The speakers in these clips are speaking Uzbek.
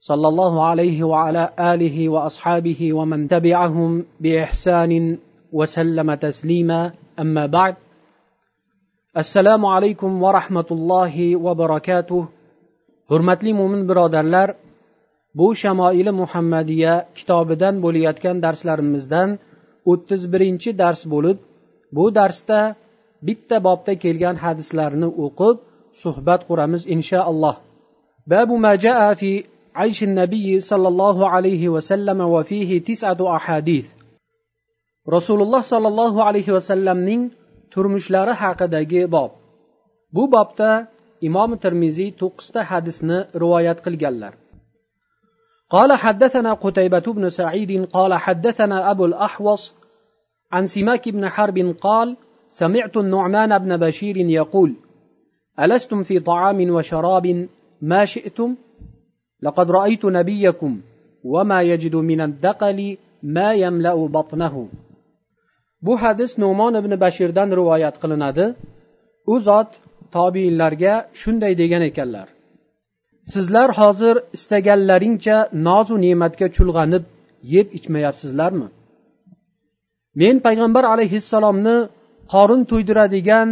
صلى الله عليه وعلى اله واصحابه ومن تبعهم باحسان وسلم تسليما اما بعد السلام عليكم ورحمه الله وبركاته hurmatli mo'min birodarlar bu shamoili muhammadiya kitobidan bo'layotgan darslarimizdan o'ttiz birinchi dars bo'lib bu darsda bitta bobda kelgan hadislarni o'qib suhbat quramiz inshaalloh babu ma jaa fi عيش النبي صلى الله عليه وسلم وفيه تسعة أحاديث. رسول الله صلى الله عليه وسلم نين turmushlari haqidagi bob bu bobda imom termiziy to'qqizta hadisni rivoyat qilganlar قال حدثنا قتيبة بن سعيد قال حدثنا أبو الأحوص عن سماك بن حرب قال سمعت النعمان بن بشير يقول ألستم في طعام وشراب ما شئتم؟ لقد رأيت نبيكم وما يجد من الدقل ما يملأ بطنه bu hadis numon ibn bashirdan rivoyat qilinadi u zot tobiinlarga shunday degan ekanlar sizlar hozir istaganlaringcha nozu ne'matga chulg'anib yeb ichmayapsizlarmi men payg'ambar alayhissalomni qorin to'ydiradigan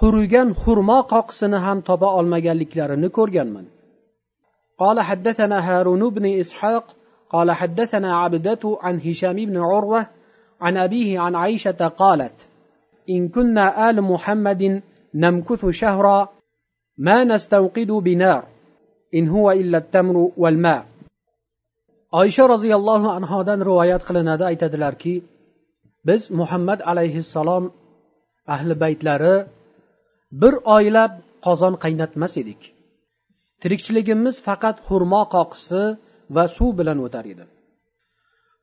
qurigan xurmo qoqisini ham topa olmaganliklarini ko'rganman قال حدثنا هارون بن إسحاق قال حدثنا عبدة عن هشام بن عروة عن أبيه عن عائشة قالت إن كنا آل محمد نمكث شهرا ما نستوقد بنار إن هو إلا التمر والماء oysha roziyallohu anhodan rivoyat qilinadi aytadilarki biz muhammad alayhissalom ahli baytlari bir oylab qozon qaynatmas edik Tirikchiligimiz faqat xurmo qoqisi va suv bilan o'tar edi.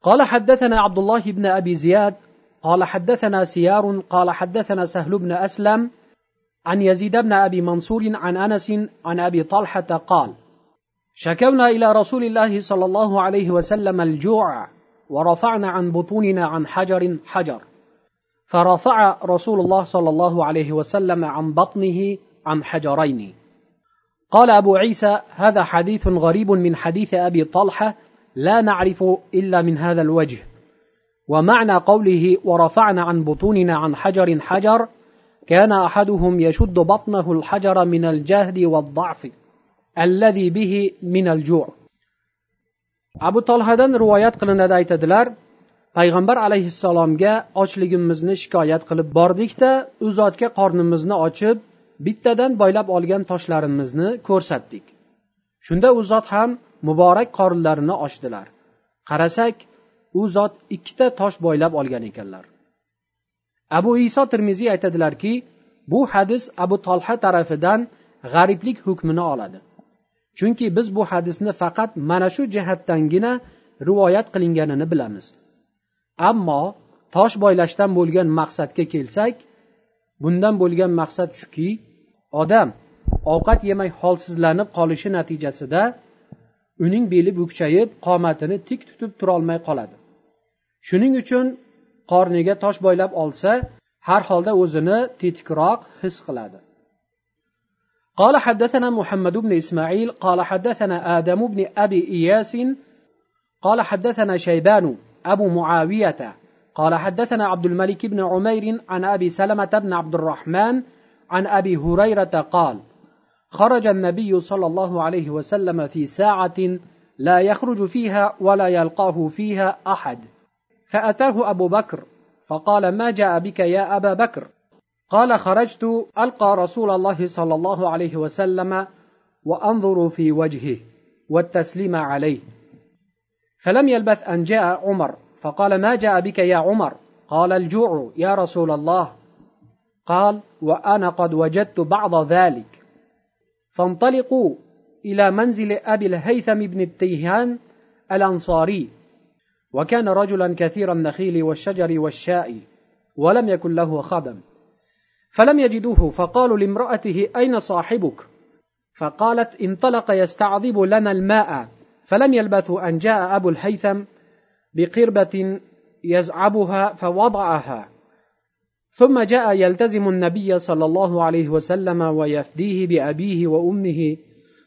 قال حدثنا عبد الله بن ابي زياد قال حدثنا سيار قال حدثنا سهل بن اسلم عن يزيد بن ابي منصور عن انس عن ابي طلحه قال شكونا إلى رسول الله صلى الله عليه وسلم الجوع ورفعنا عن بطوننا عن حجر حجر فرفع رسول الله صلى الله عليه وسلم عن بطنه عن حجرين قال أبو عيسى هذا حديث غريب من حديث أبي طلحة لا نعرف إلا من هذا الوجه ومعنى قوله ورفعنا عن بطوننا عن حجر حجر كان أحدهم يشد بطنه الحجر من الجهد والضعف الذي به من الجوع abu tolhadan rivoyat qilinadi aytadilar payg'ambar alayhissalomga ochligimizni shikoyat qilib bordikda u zotga qornimizni ochib bittadan boylab olgan toshlarimizni ko'rsatdik. Shunda u zot ham muborak qorinlarini ochdilar. Qarasak u zot ikkita tosh boylab olgan ekanlar. Abu iso termiziy aytadilarki bu hadis abu tolha tarafidan g'ariblik hukmini oladi. Chunki biz bu hadisni faqat mana shu jihatdangina rivoyat qilinganini bilamiz. Ammo tosh boylashdan bo'lgan maqsadga kelsak bundan bo'lgan maqsad shuki odam ovqat yemay holsizlanib qolishi natijasida uning beli bukchayib qomatini tik tutib turolmay qoladi shuning uchun qorniga tosh boylab olsa har holda o'zini tetikroq his qiladi قال حدثنا محمد بن اسماعيل قال حدثنا ادم بن ابي اياس قال حدثنا شيبان ابو معاويه قال حدثنا عبد الملك بن عمير عن أبي سلمة بن عبد الرحمن عن أبي هريرة قال خرج النبي صلى الله عليه وسلم في ساعة لا يخرج فيها ولا يلقاه فيها أحد فأتاه أبو بكر فقال ما جاء بك يا أبا بكر؟ قال خرجت ألقى رسول الله صلى الله عليه وسلم وأنظر في وجهه والتسليم عليه. فلم يلبث أن جاء عمر فقال ما جاء بك يا عمر؟ قال الجوع يا رسول الله. قال وأنا قد وجدت بعض ذلك. فانطلقوا إلى منزل أبي الهيثم بن التيهان الأنصاري وكان رجلا كثير النخيل والشجر والشاء ولم يكن له خدم. فلم يجدوه فقالوا لامرأته أين صاحبك؟ فقالت انطلق يستعذب لنا الماء. فلم يلبثوا أن جاء أبو الهيثم بقربة يزعبها فوضعها. ثم جاء يلتزم النبي صلى الله عليه وسلم ويفديه بأبيه وأمه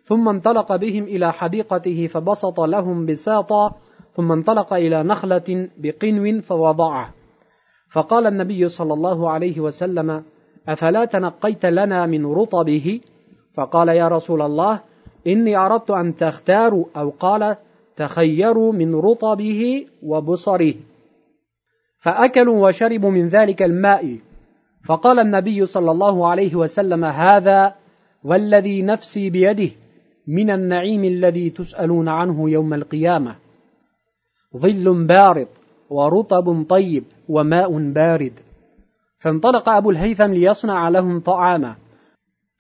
ثم انطلق بهم إلى حديقته فبسط لهم بساطا ثم انطلق إلى نخلة بقنو فوضعه. فقال النبي صلى الله عليه وسلم أفلا تنقيت لنا من رطبه؟ فقال يا رسول الله إني أردت أن تختاروا أو قال تخيروا من رطبه وبصره. فأكلوا وشربوا من ذلك الماء. فقال النبي صلى الله عليه وسلم هذا والذي نفسي بيده من النعيم الذي تسألون عنه يوم القيامة. ظل بارد ورطب طيب وماء بارد. فانطلق أبو الهيثم ليصنع لهم طعاما.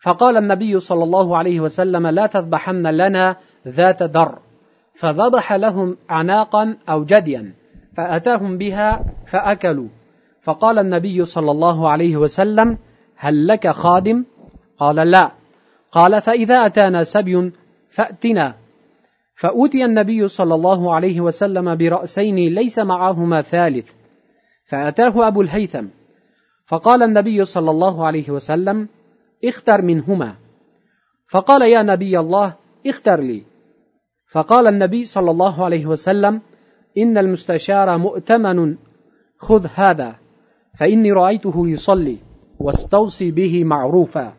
فقال النبي صلى الله عليه وسلم لا تذبحن لنا ذات در. فذبح لهم عناقا أو جديا فأتاهم بها فأكلوا. فقال النبي صلى الله عليه وسلم هل لك خادم؟ قال لا. قال فإذا أتانا سبي فأتنا. فأوتي النبي صلى الله عليه وسلم برأسين ليس معهما ثالث فأتاه أبو الهيثم. فقال النبي صلى الله عليه وسلم اختر منهما. فقال يا نبي الله اختر لي. فقال النبي صلى الله عليه وسلم إن المستشار مؤتمن خذ هذا فإني رأيته يصلي واستوصي به معروفا.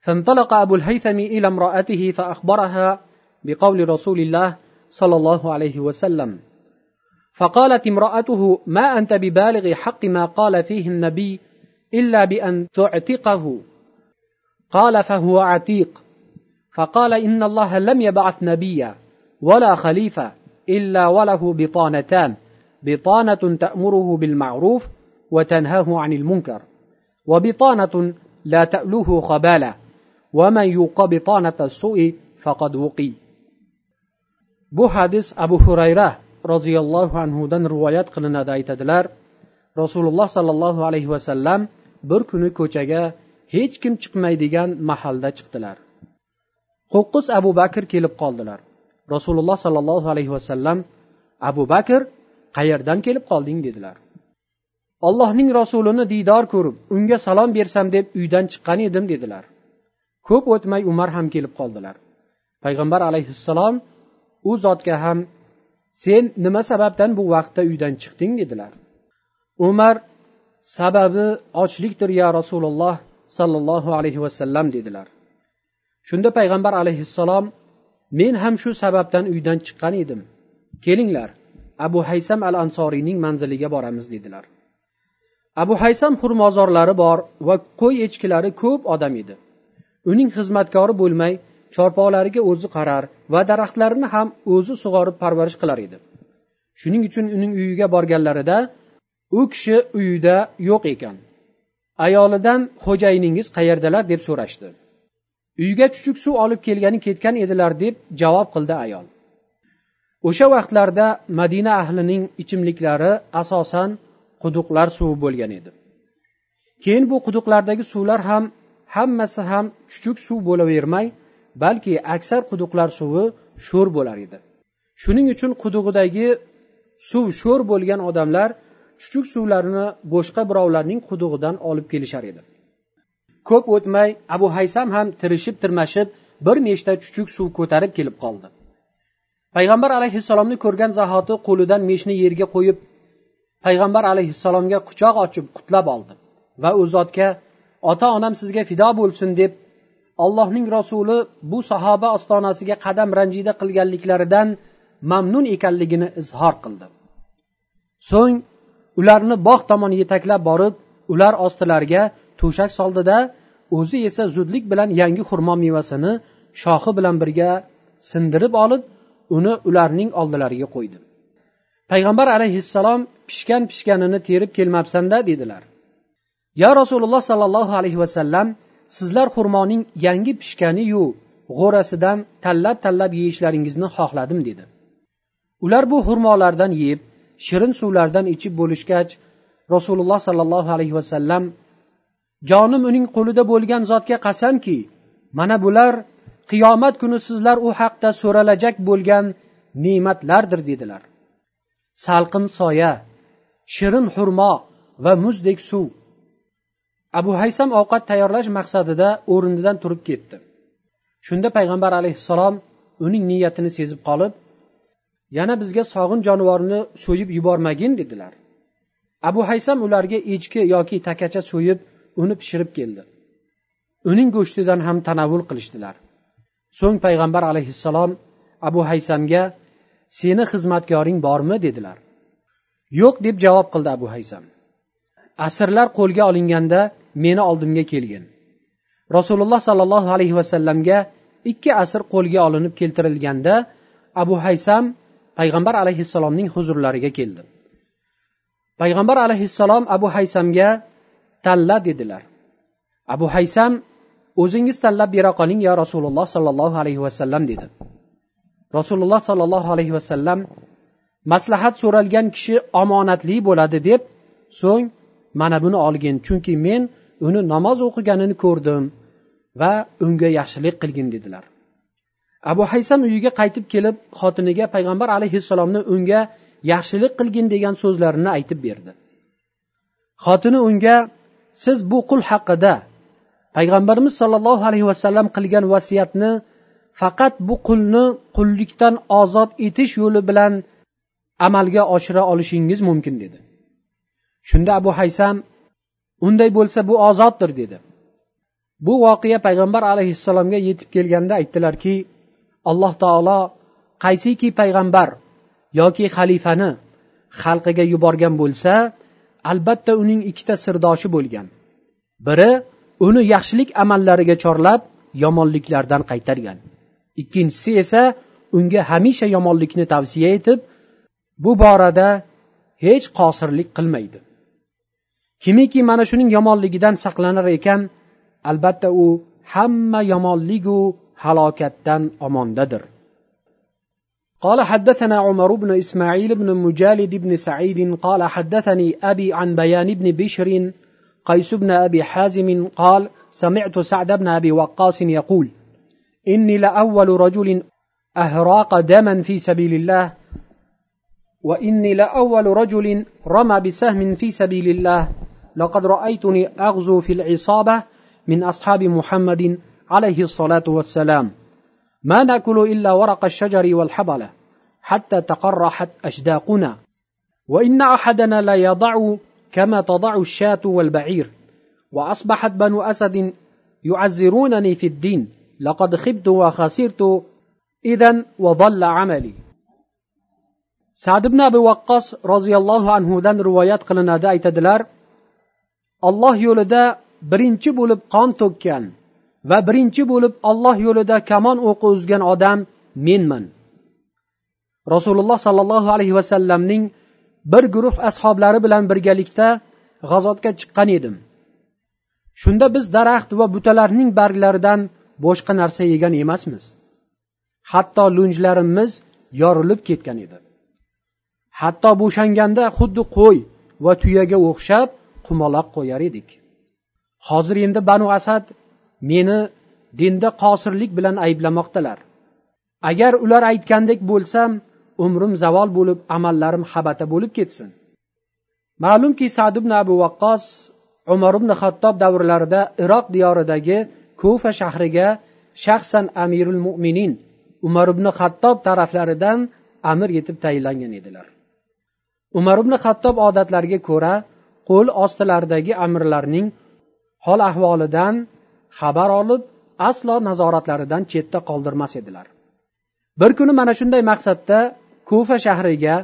فانطلق أبو الهيثم إلى امرأته فأخبرها بقول رسول الله صلى الله عليه وسلم. فقالت امرأته ما أنت ببالغ حق ما قال فيه النبي إلا بأن تعتقه؟ قال فهو عتيق. فقال إن الله لم يبعث نبيا ولا خليفة إلا وله بطانتان بطانة تأمره بالمعروف وتنهاه عن المنكر وبطانة لا تألوه خبالة ومن يوق بطانة السوء فقد وقي bu hadis abu hurayra roziyallohu anhudan rivoyat qilinadi aytadilar rasululloh sollallohu alayhi vasallam bir kuni ko'chaga hech kim chiqmaydigan mahalda chiqdilar Qo'qqiz abu bakr kelib qoldilar. Rasululloh sollallohu alayhi vasallam abu bakr qayerdan kelib qolding? dedilar. Allohning rasulini diydor ko'rib unga salom bersam deb uydan chiqqan edim dedilar. Ko'p o'tmay umar ham kelib qoldilar. Payg'ambar alayhissalom u zotga ham sen nima sababdan bu vaqtda uydan chiqding? dedilar. Umar sababi ochlikdir ya rasululloh sollallohu alayhi vasallam dedilar. Shunda payg'ambar alayhissalom men ham shu sababdan uydan chiqqan edim. Kelinglar abu haysam al ansoriyning manziliga boramiz dedilar. Abu haysam xurmozorlari bor va qo'y echkilari ko'p odam edi. Uning xizmatkori bo'lmay chorpoqlariga o'zi qarar va daraxtlarini ham o'zi sug'orib parvarish qilar edi. Shuning uchun uning uyiga borganlarida u kishi uyida yo'q ekan. Ayolidan xo'jayiningiz qayerdalar? deb so'rashdi. Uyga chuchuk suv olib kelgani ketgan edilar deb javob qildi ayol. O'sha vaqtlarda madina ahlining ichimliklari asosan quduqlar suvi bo'lgan edi. Keyin bu quduqlardagi suvlar ham hammasi ham chuchuk suv bo'lavermay balki aksar quduqlar suvi sho'r bo'lar edi. Shuning uchun qudug'idagi suv sho'r bo'lgan odamlar chuchuk suvlarini boshqa birovlarning qudug'idan olib kelishar edi. Ko'p o'tmay abu haysam ham tirishib tirmashib bir nechta chuchuk suv ko'tarib kelib qoldi. Payg'ambar alayhissalomni ko'rgan zahoti qo'lidan meshni yerga qo'yib payg'ambar alayhissalomga quchoq ochib qutlab oldi va u zotga ota onam sizga fido bo'lsin deb allohning rasuli bu sahoba ostonasiga qadam ranjida qilganliklaridan mamnun ekanligini izhor qildi. So'ng ularni bog' tomon yetaklab borib ular ostilariga to'shak soldida o'zi esa zudlik bilan yangi xurmo mevasini shoxi bilan birga sindirib olib uni ularning oldilariga qo'ydi. Payg'ambar alayhissalom pishgan pishganini terib kelmabsanda dedilar. Yo rasululloh sollallohu alayhi vasallam sizlar xurmoning yangi pishganiyu g'o'rasidan tanlab tanlab yeyishlaringizni xohladim dedi. Ular bu xurmolardan yeb shirin suvlardan ichib bo'lishgach rasululloh sollallohu alayhi vasallam jonim uning qo'lida bo'lgan zotga qasamki mana bular qiyomat kuni sizlar u haqda so'ralajak bo'lgan ne'matlardir dedilar. Salqin soya shirin xurmo va muzdek suv. Abu haysam ovqat tayyorlash maqsadida o'rnidan turib ketdi. Shunda payg'ambar alayhissalom uning niyatini sezib qolib yana bizga sog'in jonivorni so'yib yubormagin dedilar. Abu haysam ularga echki yoki takacha so'yib uni pishirib keldi. Uning go'shtidan ham tanavvul qilishdilar. So'ng payg'ambar alayhissalom abu haysamga seni xizmatkoring bormi? dedilar. Yo'q deb javob qildi abu haysam. Asrlar qo'lga olinganda meni oldimga kelgin. Rasululloh sollallohu alayhi vasallamga ikki asr qo'lga olinib keltirilganda abu haysam payg'ambar alayhissalomning huzurlariga keldi. Payg'ambar alayhissalom abu haysamga tanla dedilar. Abu haysam o'zingiz tanlab bera qoling yo rasululloh sollallohu alayhi vasallam dedi. Rasululloh sollallohu alayhi vasallam maslahat so'ralgan kishi omonatli bo'ladi deb so'ng mana buni olgin chunki men uni namoz o'qiganini ko'rdim va unga yaxshilik qilgin dedilar. Abu haysam uyiga qaytib kelib xotiniga payg'ambar alayhissalomni unga yaxshilik qilgin degan so'zlarini aytib berdi. Xotini unga siz bu qul haqida payg'ambarimiz sollallohu alayhi vasallam qilgan vasiyatni faqat bu qulni qullikdan ozod etish yo'li bilan amalga oshira olishingiz mumkin dedi. Shunda abu haysam unday bo'lsa bu ozoddir dedi. Bu voqea payg'ambar alayhissalomga yetib kelganda aytdilarki alloh taolo qaysiki payg'ambar yoki xalifani xalqiga yuborgan bo'lsa albatta uning ikkita sirdoshi bo'lgan. Biri uni yaxshilik amallariga chorlab yomonliklardan qaytargan. Ikkinchisi esa unga hamisha yomonlikni tavsiya etib bu borada hech qosirlik qilmaydi. Kimiki mana shuning yomonligidan saqlanar ekan albatta u hamma yomonligu halokatdan omondadir. قال حدثنا عمر بن إسماعيل بن مجالد بن سعيد قال حدثني أبي عن بيان بن بشر قيس بن أبي حازم قال سمعت سعد بن أبي وقاص يقول إني لأول رجل أهراق دما في سبيل الله وإني لأول رجل رمى بسهم في سبيل الله لقد رأيتني أغزو في العصابة من أصحاب محمد عليه الصلاة والسلام. ما نأكل إلا ورق الشجر والحبلة حتى تقرحت أشداقنا. وإن أحدنا لا يضع كما تضع الشاة والبعير. وأصبحت بنو أسد يعزرونني في الدين. لقد خبت وخسرت إذا وضل عملي. sad ibn abi vaqqos roziyallohu anhudan rivoyat qilinadi aytadilar olloh yo'lida birinchi bo'lib qon to'kkan va birinchi bo'lib olloh yo'lida kamon o'qi uzgan odam menman. Rasululloh sollallohu alayhi vasallamning bir guruh ashoblari bilan birgalikda g'azotga chiqqan edim. Shunda biz daraxt va butalarning barglaridan boshqa narsa yegan emasmiz. Hatto lunjlarimiz yorilib ketgan edi. Hatto bo'shanganda xuddi qo'y va tuyaga o'xshab qumaloq qo'yar edik. Hozir endi banu asad meni dinda qosirlik bilan ayblamoqdalar. Agar ular aytgandek bo'lsam umrim zavol bo'lib amallarim habata bo'lib ketsin. Ma'lumki sad ibn abu vaqqos umar ibn xattob davrlarida iroq diyoridagi kufa shahriga shaxsan amirul mo'minin umar ibn xattob taraflaridan amir etib tayinlangan edilar. Umar ibn xattob odatlariga ko'ra qo'l ostilaridagi amirlarning hol ahvolidan xabar olib aslo nazoratlaridan chetda qoldirmas edilar. Bir kuni mana shunday maqsadda kufa shahriga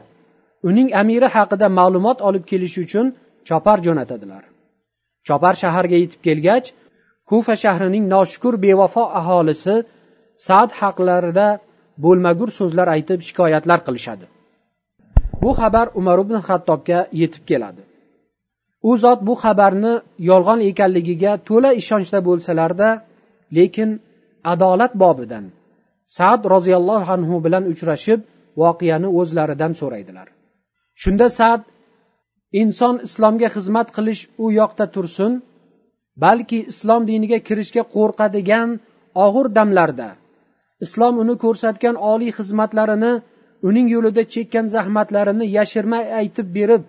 uning amiri haqida ma'lumot olib kelish uchun chopar jo'natadilar. Chopar shaharga yetib kelgach kufa shahrining noshukur bevafo aholisi sad haqlarida bo'lmagur so'zlar aytib shikoyatlar qilishadi. Bu xabar umar ibn hattobga yetib keladi. U zot bu xabarni yolg'on ekanligiga to'la ishonchda bo'lsalarda lekin adolat bobidan saad roziyallohu anhu bilan uchrashib voqeani o'zlaridan so'raydilar. Shunda sad inson islomga xizmat qilish u yoqda tursin balki islom diniga kirishga qo'rqadigan og'ir damlarda islom uni ko'rsatgan oliy xizmatlarini uning yo'lida chekkan zahmatlarini yashirmay aytib berib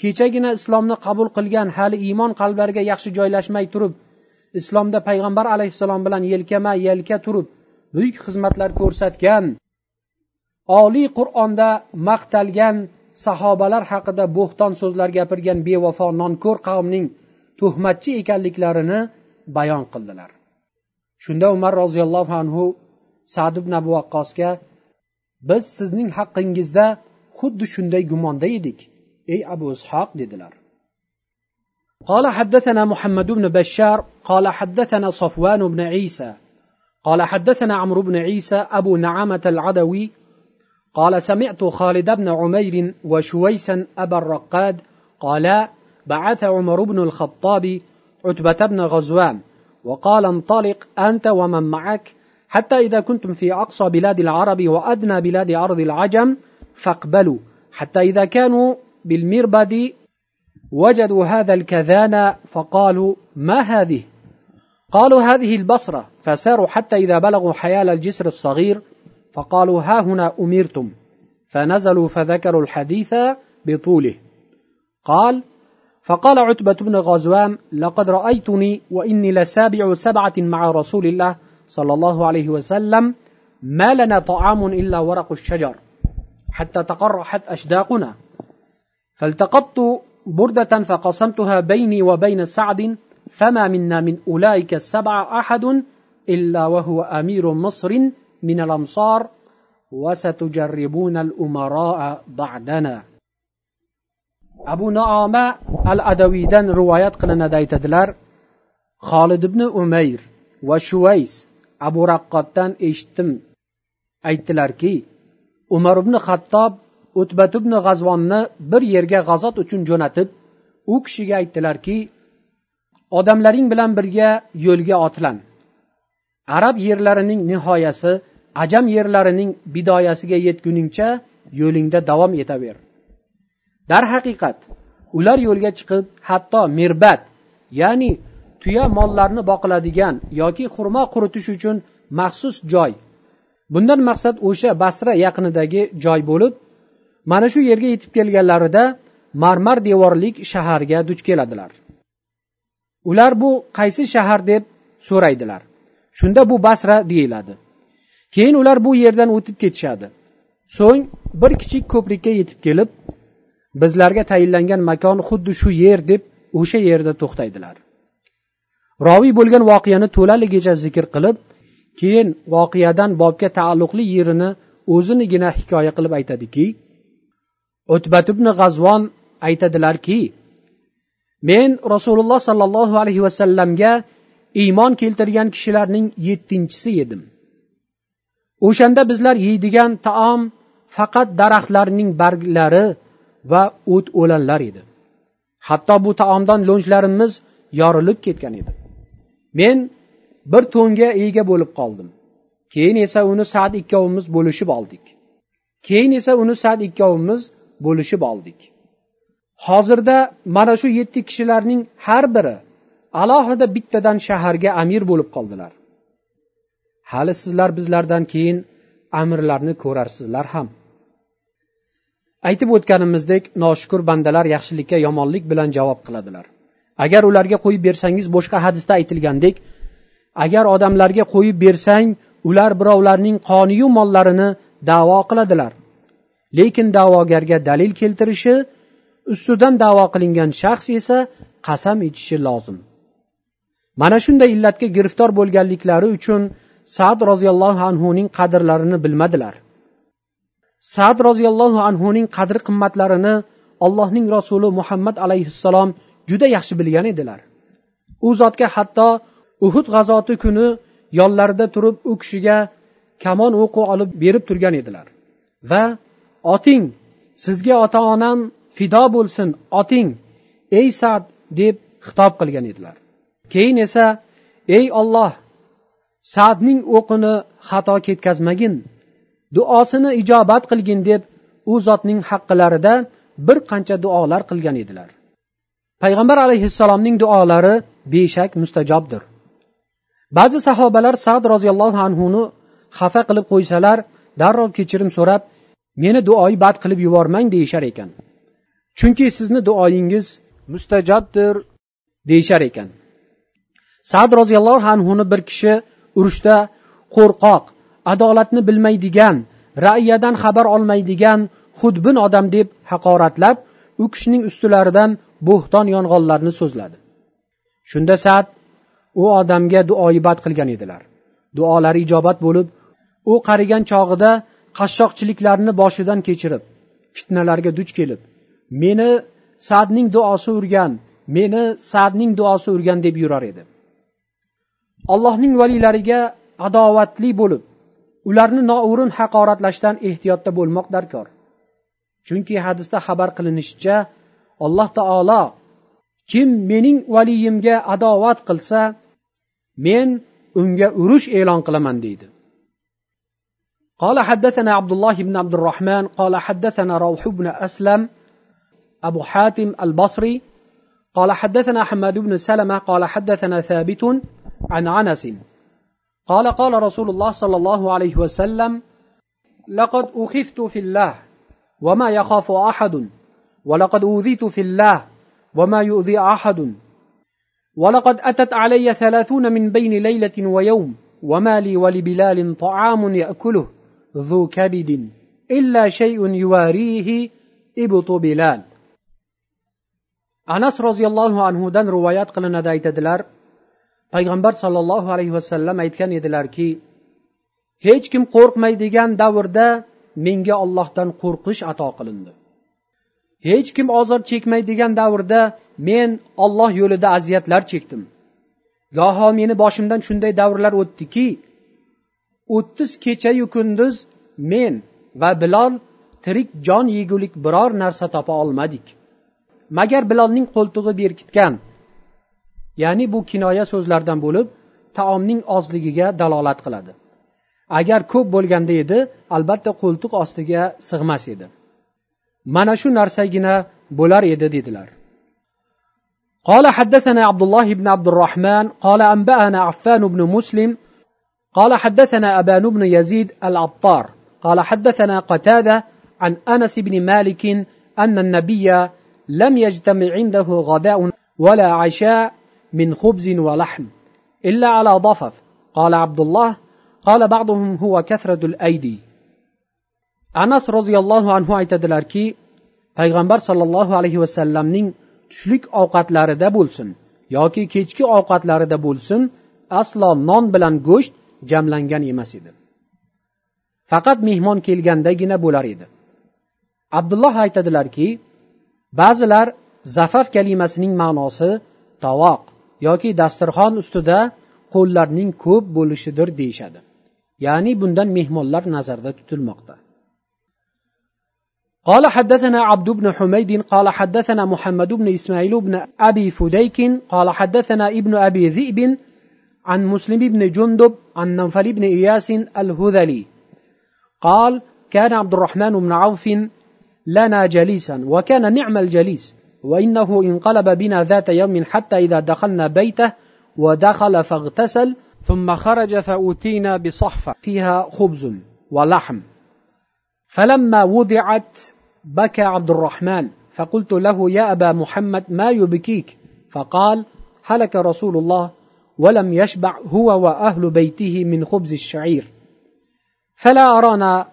kechagina islomni qabul qilgan hali iymon qalblariga yaxshi joylashmay turib islomda payg'ambar alayhissalom bilan yelkama yelka turib buyuk xizmatlar ko'rsatgan. Oliy qur'onda maqtalgan sahobalar haqida bo'xton so'zlar gapirgan bevafo nonko'r qavmning tuhmatchi ekanliklarini bayon qildilar. Shunda umar roziyallohu anhu sad ibn abu vaqqosga biz sizning haqqingizda xuddi shunday gumonda edik. Ey abu ishoq dedilar. قال حدثنا محمد بن بشار قال حدثنا صفوان بن عيسى قال حدثنا عمرو بن عيسى أبو نعامة العدوي قال سمعت خالد بن عمير وشويسا أبا الرقاد قالا بعث عمر بن الخطاب عتبة بن غزوان وقال انطلق أنت ومن معك حتى إذا كنتم في أقصى بلاد العرب وأدنى بلاد أرض العجم فاقبلوا حتى إذا كانوا بالمربد وجدوا هذا الكذان فقالوا ما هذه؟ قالوا هذه البصرة. فساروا حتى إذا بلغوا حيال الجسر الصغير فقالوا ها هنا أمرتم. فنزلوا فذكروا الحديث بطوله. قال فقال عتبة بن غزوان لقد رأيتني وإني لسابع سبعة مع رسول الله صلى الله عليه وسلم ما لنا طعام إلا ورق الشجر حتى تقرحت أشداقنا. فالتقطت بردة فقسمتها بيني وبين سعد فما منا من أولئك و أحد إلا وهو أمير مصر من الأمصار وستجربون الأمراء بعدنا. أبو نعامة و نعماء روايات قلنا دايت تدلر خالد بن أمير م ي وشويس أ رقتان إشتم. أي ي تلركي عمر بن خطاب o'tbat ibn g'azvonni bir yerga g'azot uchun jo'natib u kishiga aytdilarki odamlaring bilan birga yo'lga otlan. Arab yerlarining nihoyasi ajam yerlarining bidoyasiga yetguningcha yo'lingda davom etaver. Darhaqiqat ular yo'lga chiqib hatto mirbat ya'ni tuya mollarni boqiladigan yoki xurmo quritish uchun maxsus joy bundan maqsad o'sha basra yaqinidagi joy bo'lib mana shu yerga yetib kelganlarida marmar devorlik shaharga duch keladilar. Ular bu qaysi shahar deb so'raydilar. Shunda bu basra deyiladi. Keyin ular bu yerdan o'tib ketishadi. So'ng bir kichik ko'prikka yetib kelib bizlarga tayinlangan makon xuddi shu yer deb o'sha yerda to'xtaydilar. Roviy bo'lgan voqeani to'laligicha zikr qilib keyin voqeadan bobga taalluqli yerini o'zinigina hikoya qilib aytadiki o'tbat ibn g'azvon aytadilarki men rasululloh sollallohu alayhi vasallamga iymon keltirgan kishilarning yettinchisi edim. O'shanda bizlar yeydigan taom faqat daraxtlarning barglari va o't o'lanlar edi. Hatto bu taomdan lo'nchlarimiz yorilib ketgan edi. Men bir to'nga ega bo'lib qoldim. Keyin esa uni sad ikkovimiz bo'lishib oldik. Keyin esa uni sad ikkovimiz bo'lishib oldik. Hozirda mana shu yetti kishilarning har biri alohida bittadan shaharga amir bo'lib qoldilar. Hali sizlar bizlardan keyin amirlarni ko'rarsizlar ham. Aytib o'tganimizdek noshukur bandalar yaxshilikka yomonlik bilan javob qiladilar. Agar ularga qo'yib bersangiz boshqa hadisda aytilgandek agar odamlarga qo'yib bersang ular birovlarning qoniyu mollarini davo qiladilar. Lekin da'vogarga dalil keltirishi ustidan davo qilingan shaxs esa qasam ichishi lozim. Mana shunday illatga giriftor bo'lganliklari uchun sad roziyallohu anhuning qadrlarini bilmadilar. Sad roziyallohu anhuning qadri qimmatlarini allohning rasuli muhammad alayhissalom juda yaxshi bilgan edilar. U zotga hatto uhud g'azoti kuni yonlarida turib u kishiga kamon o'qi olib berib turgan edilar va oting sizga ota onam fido bo'lsin oting ey sad deb xitob qilgan edilar. Keyin esa ey olloh sadning o'qini xato ketkazmagin duosini ijobat qilgin deb u zotning haqqilarida bir qancha duolar qilgan edilar. Payg'ambar alayhissalomning duolari beshak mustajobdir. Ba'zi sahobalar sad roziyallohu anhuni xafa qilib qo'ysalar darrov kechirim so'rab meni duoyi bad qilib yubormang deyishar ekan. Chunki sizni duoyingiz mustajabdir deyishar ekan. Sad roziyallohu anhuni bir kishi urushda qo'rqoq adolatni bilmaydigan raiyadan xabar olmaydigan xudbin odam deb haqoratlab u kishining ustilaridan bo'xton yong'onlarni so'zladi. Shunda sad u odamga duoibad qilgan edilar. Duolari ijobat bo'lib u qarigan chog'ida qashshoqchiliklarni boshidan kechirib fitnalarga duch kelib meni sadning duosi urgan meni sadning duosi urgan deb yurar edi. Allohning valiylariga adovatli bo'lib ularni noo'rin haqoratlashdan ehtiyotda bo'lmoq darkor. Chunki hadisda xabar qilinishicha alloh taolo kim mening valiyimga adovat qilsa men unga urush e'lon qilaman deydi. قال حدثنا عبد الله بن عبد الرحمن قال حدثنا روح بن أسلم أبو حاتم البصري قال حدثنا حماد بن سلمة قال حدثنا ثابت عن عنس قال قال رسول الله صلى الله عليه وسلم لقد أخفت في الله وما يخاف أحد ولقد أوذيت في الله وما يؤذي أحد ولقد أتت علي ثلاثون من بين ليلة ويوم وما لي ولبلال طعام يأكله. ذو كبد إلا شيء يواريه إبط بلال anas roziyallohu anhudan rivoyat qilinadi aytadilar payg'ambar sollallohu alayhi vasallam aytgan edilarki hech kim qo'rqmaydigan davrda menga ollohdan qo'rqish ato qilindi hech kim ozor chekmaydigan davrda men olloh yo'lida aziyatlar chekdim goho meni boshimdan shunday davrlar o'tdiki o'ttiz kechayu kunduz men va bilol tirik jon yegulik biror narsa topa olmadik magar bilolning qo'ltig'i berkitgan ya'ni bu kinoya so'zlardan bo'lib taomning ozligiga dalolat qiladi agar ko'p bo'lganda edi albatta qo'ltiq ostiga sig'mas edi mana shu narsagina bo'lar edi dedilar قال حدثنا عبد الله بن عبد الرحمن قال أنبأنا عفان بن مسلم قال حدثنا أبان بن يزيد العطار قال حدثنا قتادة عن أنس بن مالك أن النبي لم يجتمع عنده غداء ولا عشاء من خبز ولحم إلا على ضفف قال عبد الله قال بعضهم هو كثرة الأيدي anas roziyallohu anhu aytadilarki payg'ambar sollallohu alayhi vasallamning tushlik ovqatlarida bo'lsin yoki kechki ovqatlarida bo'lsin aslo non bilan go'sht jamlangan emas edi faqat mehmon kelgandagina bo'lar edi abdulloh aytadilarki ba'zilar zafaf kalimasining ma'nosi tovoq yoki dasturxon ustida qo'llarning ko'p bo'lishidir deyishadi ya'ni bundan mehmonlar nazarda tutilmoqda قال حدثنا عبد بن حميد قال حدثنا محمد بن اسماعيل بن ابي فديك قال حدثنا ابن ابي ذئب عن مسلم بن جندب عن نوفل بن إياس الهذلي. قال كان عبد الرحمن بن عوف لنا جليسا وكان نعم الجليس وإنه انقلب بنا ذات يوم حتى إذا دخلنا بيته ودخل فاغتسل ثم خرج فأوتينا بصحفة فيها خبز ولحم. فلما وضعت بكى عبد الرحمن فقلت له يا أبا محمد ما يبكيك؟ فقال هلك رسول الله ولم يشبع هو واهل بيته من خبز الشعير فلا ارانا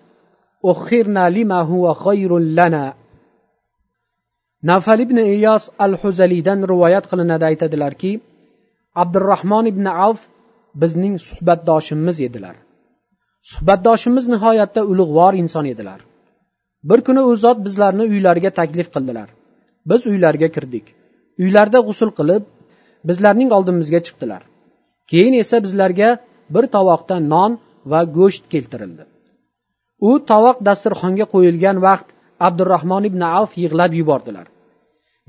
اخرنا لما هو خير لنا nafal ibn iyos al huzaliydan rivoyat qilinadi aytadilarki abdurahmon ibn avf bizning suhbatdoshimiz edilar suhbatdoshimiz nihoyatda ulug'vor inson edilar bir kuni u zot bizlarni uylariga taklif qildilar biz uylariga kirdik uylarida g'usul qilib bizlarning oldimizga chiqdilar keyin esa bizlarga bir tovoqda non va go'sht keltirildi. U tovoq dasturxonga qo'yilgan vaqt abdurahmon ibn avf yig'lab yubordilar.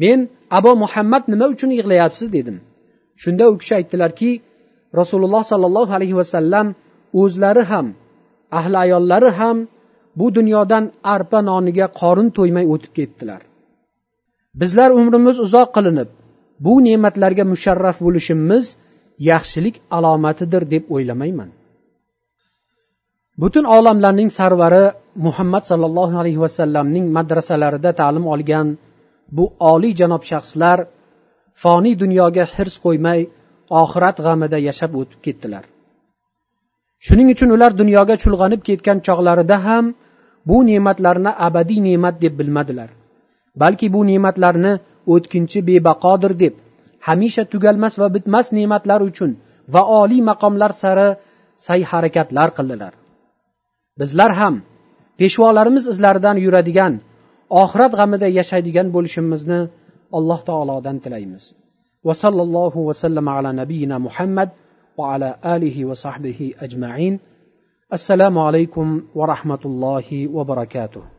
Men abu muhammad nima uchun yig'layapsiz? dedim. Shunda u kishi aytdilarki rasululloh sollallohu alayhi vasallam o'zlari ham ahli ayollari ham bu dunyodan arpa noniga qorin to'ymay o'tib ketdilar. Bizlar umrimiz uzoq qilinib bu ne'matlarga musharraf bo'lishimiz yaxshilik alomatidir deb o'ylamayman. Butun olamlarning sarvari muhammad sollallohu alayhi vasallamning madrasalarida ta'lim olgan bu oliy janob shaxslar foniy dunyoga hirs qo'ymay oxirat g'amida yashab o'tib ketdilar. Shuning uchun ular dunyoga chulg'anib ketgan chog'larida ham bu ne'matlarni abadiy ne'mat deb bilmadilar balki bu ne'matlarni o'tkinchi bebaqodir deb hamisha tugalmas va bitmas ne'matlar uchun va oliy maqomlar sari sa'y harakatlar qildilar. Bizlar ham peshvolarimiz izlaridan yuradigan oxirat g'amida yashaydigan bo'lishimizni alloh taolodan tilaymiz. Va sallallohu vasallam ala nabiyina muhammad va ala alihi va sahbihi ajmain. Assalomu alaykum va rahmatullohi va barakatuh.